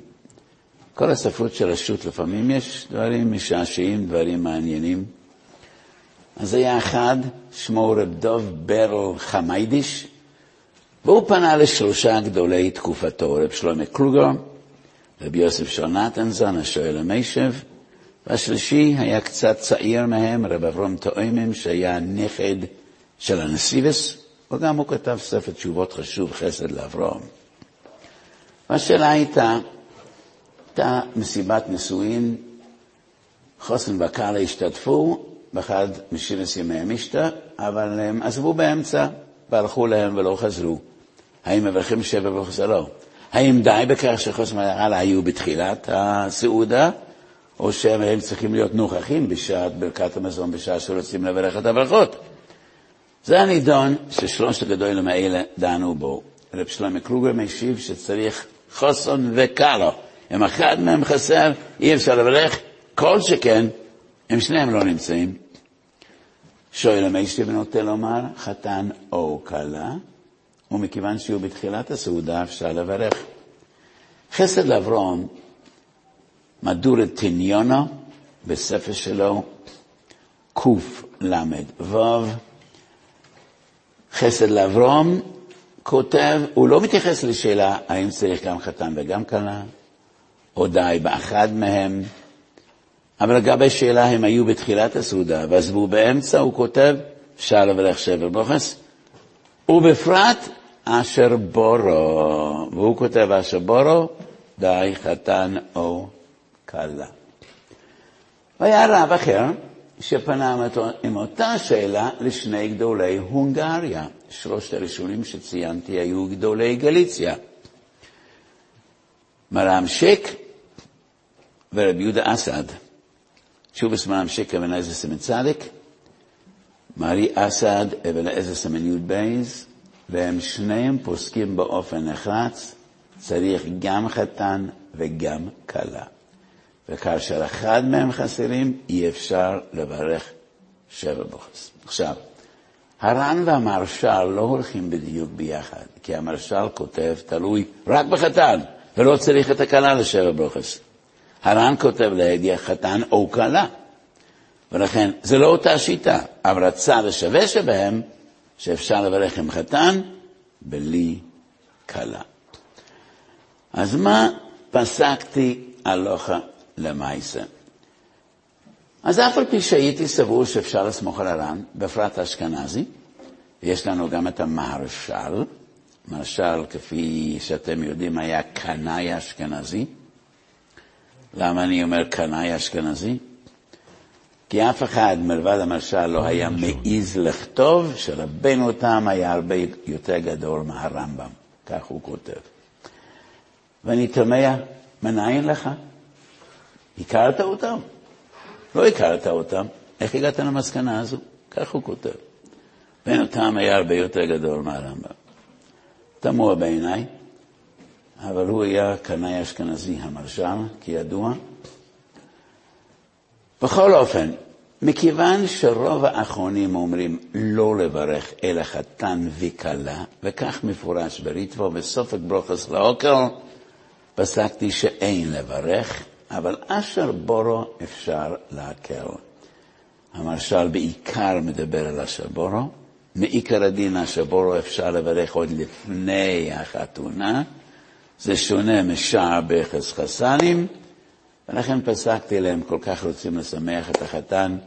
כל הספרות של רשות, לפעמים יש דברים משעשעים, דברים מעניינים. אז היה אחד, שמו רב דוב ברל חמיידיש, והוא פנה לשלושה גדולי תקופתו, רב שלמה קלוגר, רב יוסף שונתנזון, השואל המשב, והשלישי היה קצת צעיר מהם, רב אברום תואמים, שהיה נכד של הנסיבס, וגם הוא כתב ספר תשובות חשוב, חסד לאברום. והשאלה הייתה, הייתה מסיבת נישואין, חוסן וקאלה השתתפו באחד משבעת ימי המשתה, אבל הם עזבו באמצע והלכו להם ולא חזרו. האם מברכים שבע או לא? האם די בכך שחוסן וקאלה היו בתחילת הסעודה, או שהם צריכים להיות נוכחים בשעת ברכת המזון, בשעה שרוצים לברך את הברכות? זה הנידון ששלושת הגדולים האלה דנו בו. רב שלמה קלוגר משיב שצריך חוסון וקאלו. אם אחד מהם חסר, אי אפשר לברך, כל שכן, אם שניהם לא נמצאים. שואל המיישתי ונוטה לומר, חתן או כלה, ומכיוון שהוא בתחילת הסעודה אפשר לברך. חסד לאברון, מדור את תניונו, בספר שלו, קל"ו, חסד לאברום, כותב, הוא לא מתייחס לשאלה האם צריך גם חתן וגם כלה, או די באחד מהם, אבל לגבי שאלה הם היו בתחילת הסעודה ועזבו באמצע, הוא כותב, אפשר לברך שבר ברוכס, ובפרט אשר בורו, והוא כותב אשר בורו, די חתן או כלה. והיה רב אחר שפנה עם אותה שאלה לשני גדולי הונגריה. שלושת הראשונים שציינתי היו גדולי גליציה. מהר"ם שיק ורבי יהודה אסאד. שוב מהר"ם שיק אבן עזר סימן צדיק, מהר"י אסאד אבן עזר סימן י' בייס, והם שניהם פוסקים באופן נחרץ, צריך גם חתן וגם כלה. וכאשר אחד מהם חסרים, אי אפשר לברך שבע בוחס. עכשיו, הר"ן והמרשל לא הולכים בדיוק ביחד, כי המרשל כותב, תלוי רק בחתן, ולא צריך את הכלה לשבע ברוכס. הר"ן כותב לידיע חתן או כלה, ולכן זה לא אותה שיטה, אבל הצד השווה שבהם, שאפשר לברך עם חתן בלי כלה. אז מה פסקתי הלוכה למעשה? אז אף על פי שהייתי סבור שאפשר לסמוך על הר"ן, בפרט האשכנזי, יש לנו גם את המהרש"ל, מרש"ל, כפי שאתם יודעים, היה קנאי אשכנזי. למה אני אומר קנאי אשכנזי? כי אף אחד מלבד המרש"ל לא היה מעז לכתוב שרבנו תם היה הרבה יותר גדול מהרמב"ם, כך הוא כותב. ואני תמה, מנין לך? הכרת אותם? לא הכרת אותם, איך הגעת למסקנה הזו? כך הוא כותב. רבנו תם היה הרבה יותר גדול מהרמב"ם. תמוה בעיניי, אבל הוא היה קנאי אשכנזי המרשל, כידוע. בכל אופן, מכיוון שרוב האחרונים אומרים לא לברך אלא חתן וכלה, וכך מפורש בריטבו בסופק ברוכס לאוקר, פסקתי שאין לברך, אבל אשר בורו אפשר להקל. המרשל בעיקר מדבר על אשר בורו, מעיקר הדין אשר בורו אפשר לברך עוד לפני החתונה, זה שונה משער בכס חסנים, ולכן פסקתי להם, כל כך רוצים לשמח את החתן,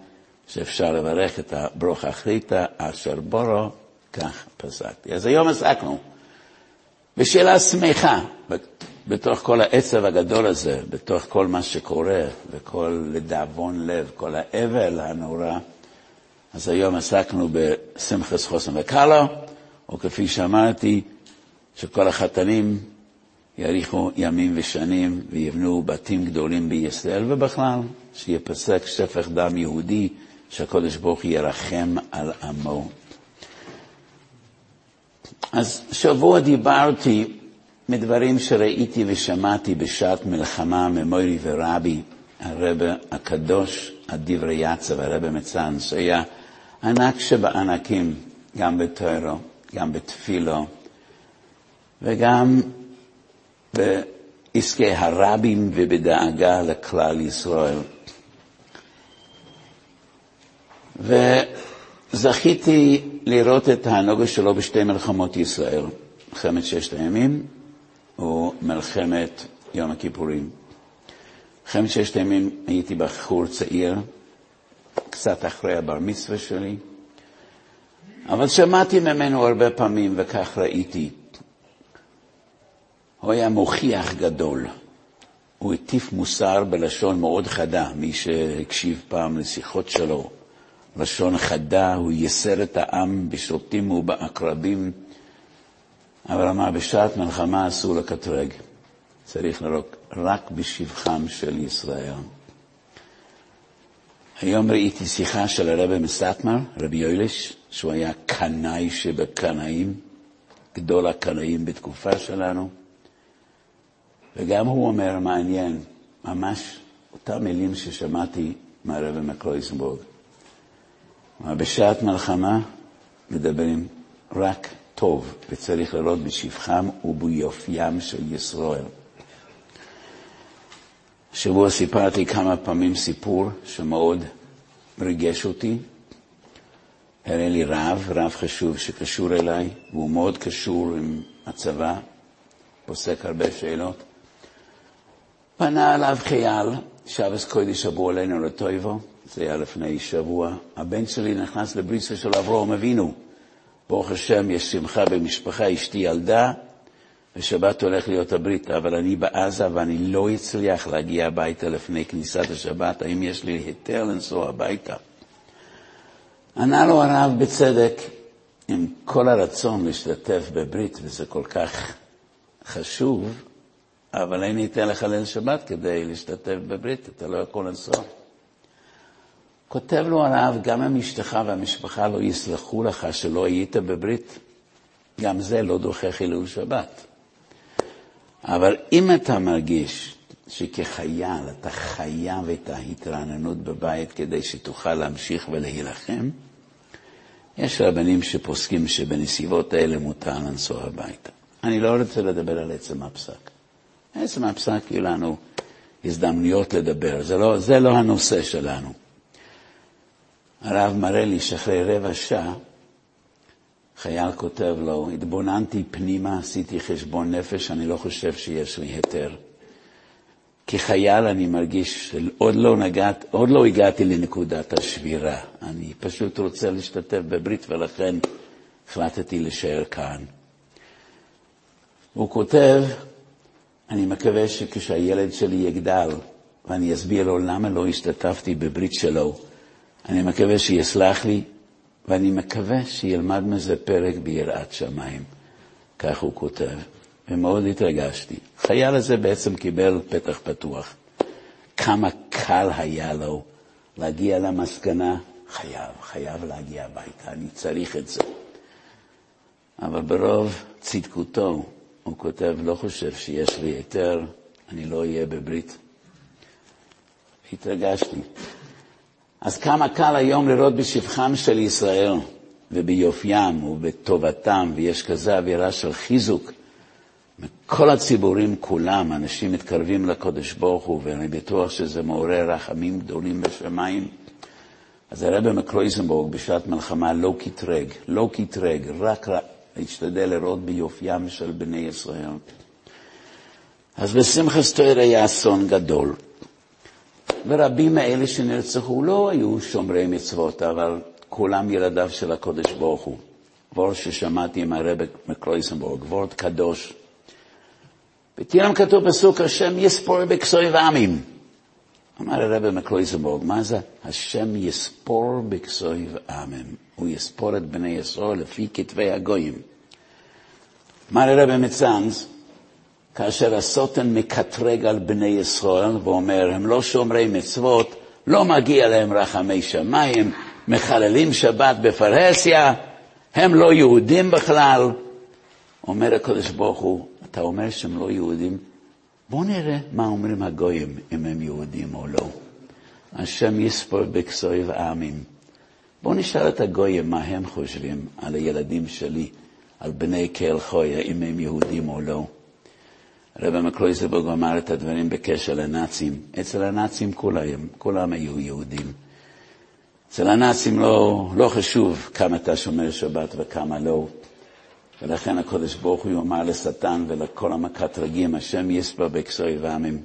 שאפשר לברך את הברוך אחריתא אשר בורו, כך פסקתי. אז היום עסקנו בשאלה שמחה, בתוך כל העצב הגדול הזה, בתוך כל מה שקורה, וכל לדאבון לב, כל האבל הנורא, אז היום עסקנו בשמחס חוסן וקלו, או כפי שאמרתי, שכל החתנים יאריכו ימים ושנים ויבנו בתים גדולים בישראל, ובכלל, שיפסק שפך דם יהודי, שהקדוש ברוך ירחם על עמו. אז שבוע דיברתי מדברים שראיתי ושמעתי בשעת מלחמה ממורי ורבי, הרבה הקדוש, הדברי יצא והרבה מצאן, שהיה ענק שבענקים, גם בתוירו, גם בתפילו, וגם בעסקי הרבים ובדאגה לכלל ישראל. וזכיתי לראות את הנוגה שלו בשתי מלחמות ישראל, מלחמת ששת הימים ומלחמת יום הכיפורים. מלחמת ששת הימים הייתי בחור צעיר, קצת אחרי הבר מצווה שלי, אבל שמעתי ממנו הרבה פעמים וכך ראיתי. הוא היה מוכיח גדול. הוא הטיף מוסר בלשון מאוד חדה, מי שהקשיב פעם לשיחות שלו. לשון חדה, הוא ייסר את העם בשוטים ובעקרבים, אבל אמר, בשעת מלחמה אסור לקטרג. צריך לראות רק בשבחם של ישראל. היום ראיתי שיחה של הרבי מסטמר, רבי יוילש, שהוא היה קנאי שבקנאים, גדול הקנאים בתקופה שלנו, וגם הוא אומר, מעניין, ממש אותם מילים ששמעתי מהרבי מקלויסנבורג. בשעת מלחמה מדברים רק טוב, וצריך לראות בשבחם וביופיים של ישראל. השבוע סיפרתי כמה פעמים סיפור שמאוד ריגש אותי. הראה לי רב, רב חשוב שקשור אליי, והוא מאוד קשור עם הצבא, פוסק הרבה שאלות. פנה אליו חייל, שבס קודש שבוע עלינו לטויבו, זה היה לפני שבוע. הבן שלי נכנס לבריסה של אברהם אבינו. ברוך השם, יש שמחה במשפחה, אשתי ילדה, ושבת הולך להיות הברית, אבל אני בעזה ואני לא אצליח להגיע הביתה לפני כניסת השבת, האם יש לי היתר לנסוע הביתה? ענה לו הרב בצדק, עם כל הרצון להשתתף בברית, וזה כל כך חשוב, אבל אין היתר לך ליל שבת כדי להשתתף בברית, אתה לא יכול לנסוע. כותב לו הרב, גם אם אשתך והמשפחה לא יסלחו לך שלא היית בברית, גם זה לא דוחה חילול שבת. אבל אם אתה מרגיש שכחייל אתה חייב את ההתרעננות בבית כדי שתוכל להמשיך ולהילחם, יש רבנים שפוסקים שבנסיבות האלה מותר לנסוע הביתה. אני לא רוצה לדבר על עצם הפסק. עצם הפסק יהיו לנו הזדמנויות לדבר, זה לא, זה לא הנושא שלנו. הרב מראה לי שאחרי רבע שעה, חייל כותב לו, התבוננתי פנימה, עשיתי חשבון נפש, אני לא חושב שיש לי היתר. כחייל אני מרגיש שעוד לא, נגעת, עוד לא הגעתי לנקודת השבירה. אני פשוט רוצה להשתתף בברית ולכן החלטתי להישאר כאן. הוא כותב, אני מקווה שכשהילד שלי יגדל ואני אסביר לו למה לא השתתפתי בברית שלו, אני מקווה שיסלח לי ואני מקווה שילמד מזה פרק ביראת שמיים. כך הוא כותב. ומאוד התרגשתי. החייל הזה בעצם קיבל פתח פתוח. כמה קל היה לו להגיע למסקנה, חייב, חייב להגיע הביתה, אני צריך את זה. אבל ברוב צדקותו, הוא כותב, לא חושב שיש לי היתר, אני לא אהיה בברית. התרגשתי. אז כמה קל היום לראות בשבחם של ישראל וביופיים ובטובתם, ויש כזה אווירה של חיזוק. מכל הציבורים כולם, אנשים מתקרבים לקודש ברוך הוא, ואני בטוח שזה מעורר רחמים גדולים בשמיים. אז הרב מקרויזנבורג בשעת מלחמה לא קטרג, לא קטרג, רק להשתדל לראות ביופיים של בני ישראל. אז בשמחת תואר היה אסון גדול. ורבים מאלה שנרצחו לא היו שומרי מצוות, אבל כולם ילדיו של הקודש ברוך הוא. וורד ששמעתי עם הרב מקרויזנבורג, וורד קדוש. בתהילים כתוב פסוק, השם יספור בכסוי ועמים. אמר הרב מקרויזנבורג, מה זה? השם יספור בכסוי ועמים. הוא יספור את בני ישראל לפי כתבי הגויים. אמר הרב מצאנז, כאשר הסוטן מקטרג על בני ישראל ואומר, הם לא שומרי מצוות, לא מגיע להם רחמי שמיים, מחללים שבת בפרהסיה, הם לא יהודים בכלל. אומר הקדוש ברוך הוא, אתה אומר שהם לא יהודים? בואו נראה מה אומרים הגויים, אם הם יהודים או לא. השם יספור בכסוי ועמים. בואו נשאל את הגויים מה הם חושבים על הילדים שלי, על בני קהל חויה, אם הם יהודים או לא. הרב מקלויזרבורג אמר את הדברים בקשר לנאצים. אצל הנאצים כולם, כולם היו יהודים. אצל הנאצים לא, לא חשוב כמה אתה שומר שבת וכמה לא. ולכן הקדוש ברוך הוא אמר לשטן ולכל המקטרגים, השם יספר בכסוי ועמים.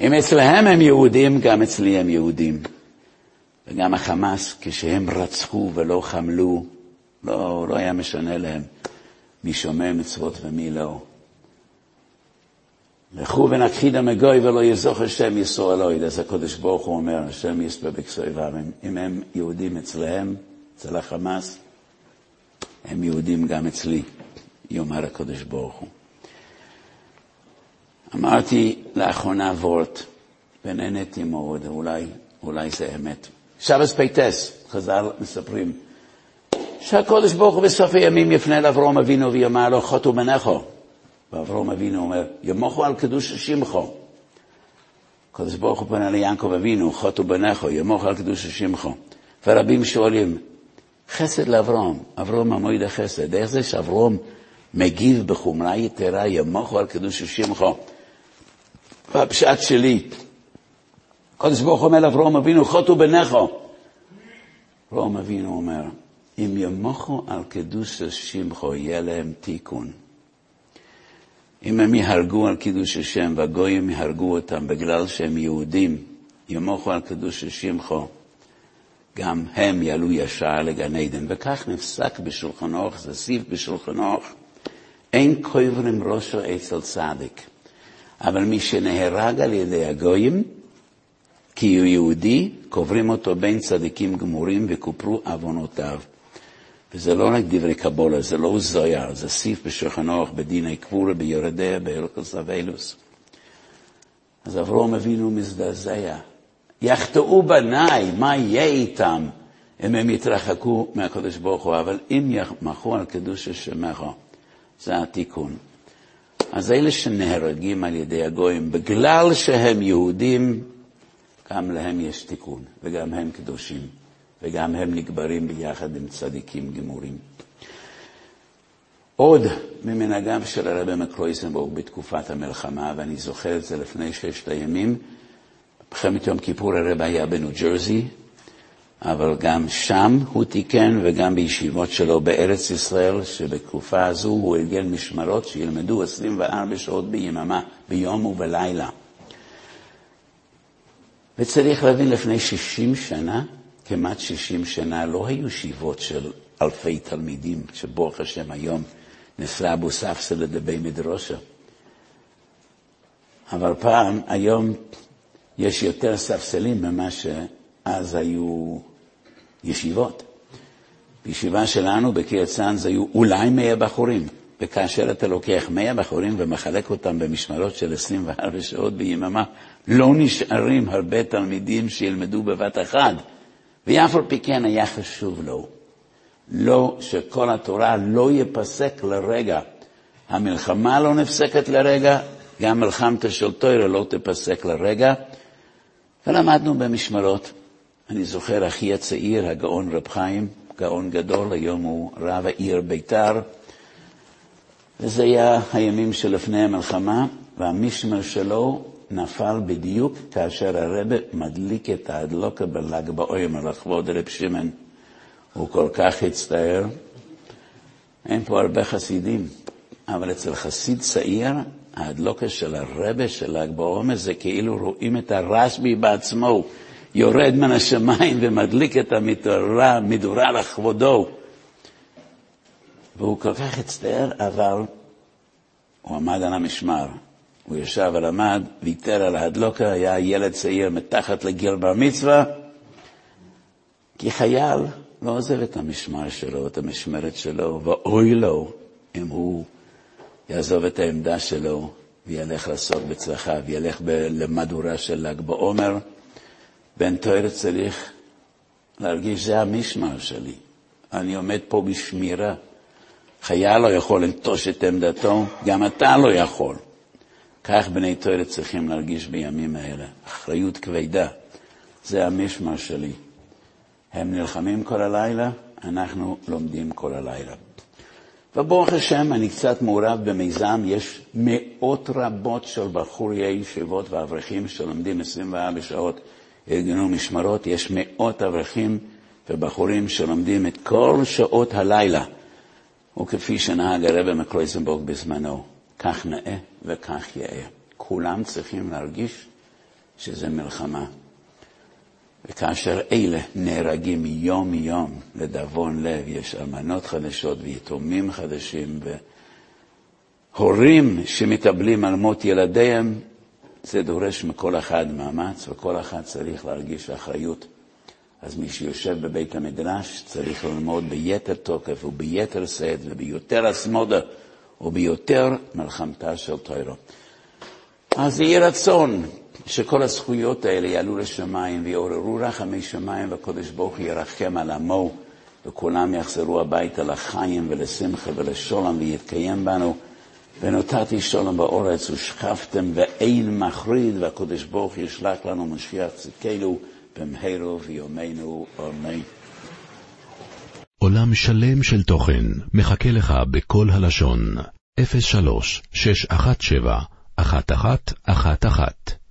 אם אצלהם הם יהודים, גם אצלי הם יהודים. וגם החמאס, כשהם רצחו ולא חמלו, לא, לא היה משנה להם מי שומר מצוות ומי לא. לכו ונכחידם מגוי ולא יזוך השם יסור אלוהיד. אז הקדוש ברוך הוא אומר, השם יספר בכסוי ועמים. אם הם יהודים אצלהם, אצל החמאס, הם יהודים גם אצלי, יאמר הקדוש ברוך הוא. אמרתי לאחרונה וורט, ונהניתי מאוד, אולי, אולי זה אמת. שבס פ"ט, חז"ל מספרים, שהקדוש ברוך הוא בסוף הימים יפנה לאברום אבינו ויאמר לו, חטאו בניך. ואברום אבינו אומר, ימחו על קדושת שמך. הקדוש ברוך הוא פונה ליעקב אבינו, חטאו בניך, ימחו על קדושת שמך. ורבים שואלים, חסד לאברום, אברום המועד החסד. איך זה שאברום מגיב בחומרה יתרה, ימוכו על קדוש שמחו? והפשט שלי, הקדוש ברוך אומר לאברום אבינו, חוטו בניכו. אברום אבינו אומר, אם ימוכו על קדוש שמחו, יהיה להם תיקון. אם הם יהרגו על קידוש השם והגויים יהרגו אותם בגלל שהם יהודים, ימוכו על קדוש שמחו, גם הם יעלו ישר לגן עדן. וכך נפסק בשולחן זה סיב בשולחן אין קוברים ראשו אצל צדיק. אבל מי שנהרג על ידי הגויים, כי הוא יהודי, קוברים אותו בין צדיקים גמורים וכופרו עוונותיו. וזה לא רק דברי קבולה, זה לא זויר, זה סיף בשולחן בדיני קבורה ביורדיה בהלכוס אבילוס. אז אברום אבינו מזדעזע. יחטאו בניי, מה יהיה איתם אם הם יתרחקו מהקדוש ברוך הוא? אבל אם יחמכו על קדוש השמך, זה התיקון. אז אלה שנהרגים על ידי הגויים, בגלל שהם יהודים, גם להם יש תיקון, וגם הם קדושים. וגם הם נקברים ביחד עם צדיקים גמורים. עוד ממנהגיו של הרבי מקרויזנבורג בתקופת המלחמה, ואני זוכר את זה לפני ששת הימים, במלחמת יום כיפור הרב היה בניו ג'רזי, אבל גם שם הוא תיקן וגם בישיבות שלו בארץ ישראל, שבתקופה הזו הוא ארגן משמרות שילמדו 24 שעות ביממה, ביום ובלילה. וצריך להבין, לפני 60 שנה, כמעט 60 שנה, לא היו ישיבות של אלפי תלמידים, שברוך השם היום נסרה אבו ספסא לדבי מדרושה. אבל פעם, היום יש יותר ספסלים ממה שאז היו ישיבות. בישיבה שלנו בקריית צאנז היו אולי מאה בחורים, וכאשר אתה לוקח מאה בחורים ומחלק אותם במשמרות של 24 שעות ביממה, לא נשארים הרבה תלמידים שילמדו בבת אחת, ואף על פי כן היה חשוב לו. לא, שכל התורה לא ייפסק לרגע. המלחמה לא נפסקת לרגע, גם מלחמתה של תוירה לא תפסק לרגע. ולמדנו במשמרות. אני זוכר אחי הצעיר, הגאון רב חיים, גאון גדול, היום הוא רב העיר ביתר, וזה היה הימים שלפני המלחמה, והמשמר שלו נפל בדיוק כאשר הרבה מדליק את ההדלוקה בל"ג בעומר לכבוד רב שמעון. הוא כל כך הצטער. אין פה הרבה חסידים, אבל אצל חסיד צעיר, ההדלוקה של הרבה של ל"ג בעומר זה כאילו רואים את הרשב"י בעצמו יורד מן השמיים ומדליק את המדורה, מדורה לכבודו. והוא כל כך הצטער, אבל הוא עמד על המשמר. הוא ישב ולמד, ויתר על ההדלוקה, היה ילד צעיר מתחת לגיל בר מצווה, כי חייל לא עוזב את המשמר שלו, את המשמרת שלו, ואוי לו אם הוא יעזוב את העמדה שלו וילך לעסוק בצרכיו, ילך למדורה של ל"ג בעומר. בן תואר צריך להרגיש, זה המשמר שלי. אני עומד פה בשמירה. חייל לא יכול לנטוש את עמדתו, גם אתה לא יכול. כך בני תואר צריכים להרגיש בימים האלה. אחריות כבדה. זה המשמר שלי. הם נלחמים כל הלילה, אנחנו לומדים כל הלילה. וברוך השם, אני קצת מעורב במיזם, יש מאות רבות של בחורי ישיבות ואברכים שלומדים 24 שעות, ארגנו משמרות, יש מאות אברכים ובחורים שלומדים את כל שעות הלילה. וכפי שנהג הרב מקלויזנבורג בזמנו, כך נאה וכך יאה. כולם צריכים להרגיש שזה מלחמה. וכאשר אלה נהרגים יום-יום, לדאבון לב, יש אלמנות חדשות ויתומים חדשים והורים שמתאבלים על מות ילדיהם, זה דורש מכל אחד מאמץ, וכל אחד צריך להרגיש אחריות. אז מי שיושב בבית המדרש צריך ללמוד ביתר תוקף וביתר שאת וביותר אסמודה וביותר מלחמתה של תוירו. אז יהי רצון שכל הזכויות האלה יעלו לשמיים ויעוררו רחמי שמיים והקדוש ברוך הוא ירחם על עמו וכולם יחזרו הביתה לחיים ולשמחה ולשלום ויתקיים בנו. ונותרתי שלום באורץ ושכבתם ואין מחריד והקדוש ברוך ישלח לנו משיח צדקנו במהרו ויומנו אמן. עולם שלם של תוכן מחכה לך בכל הלשון, 03 617 1111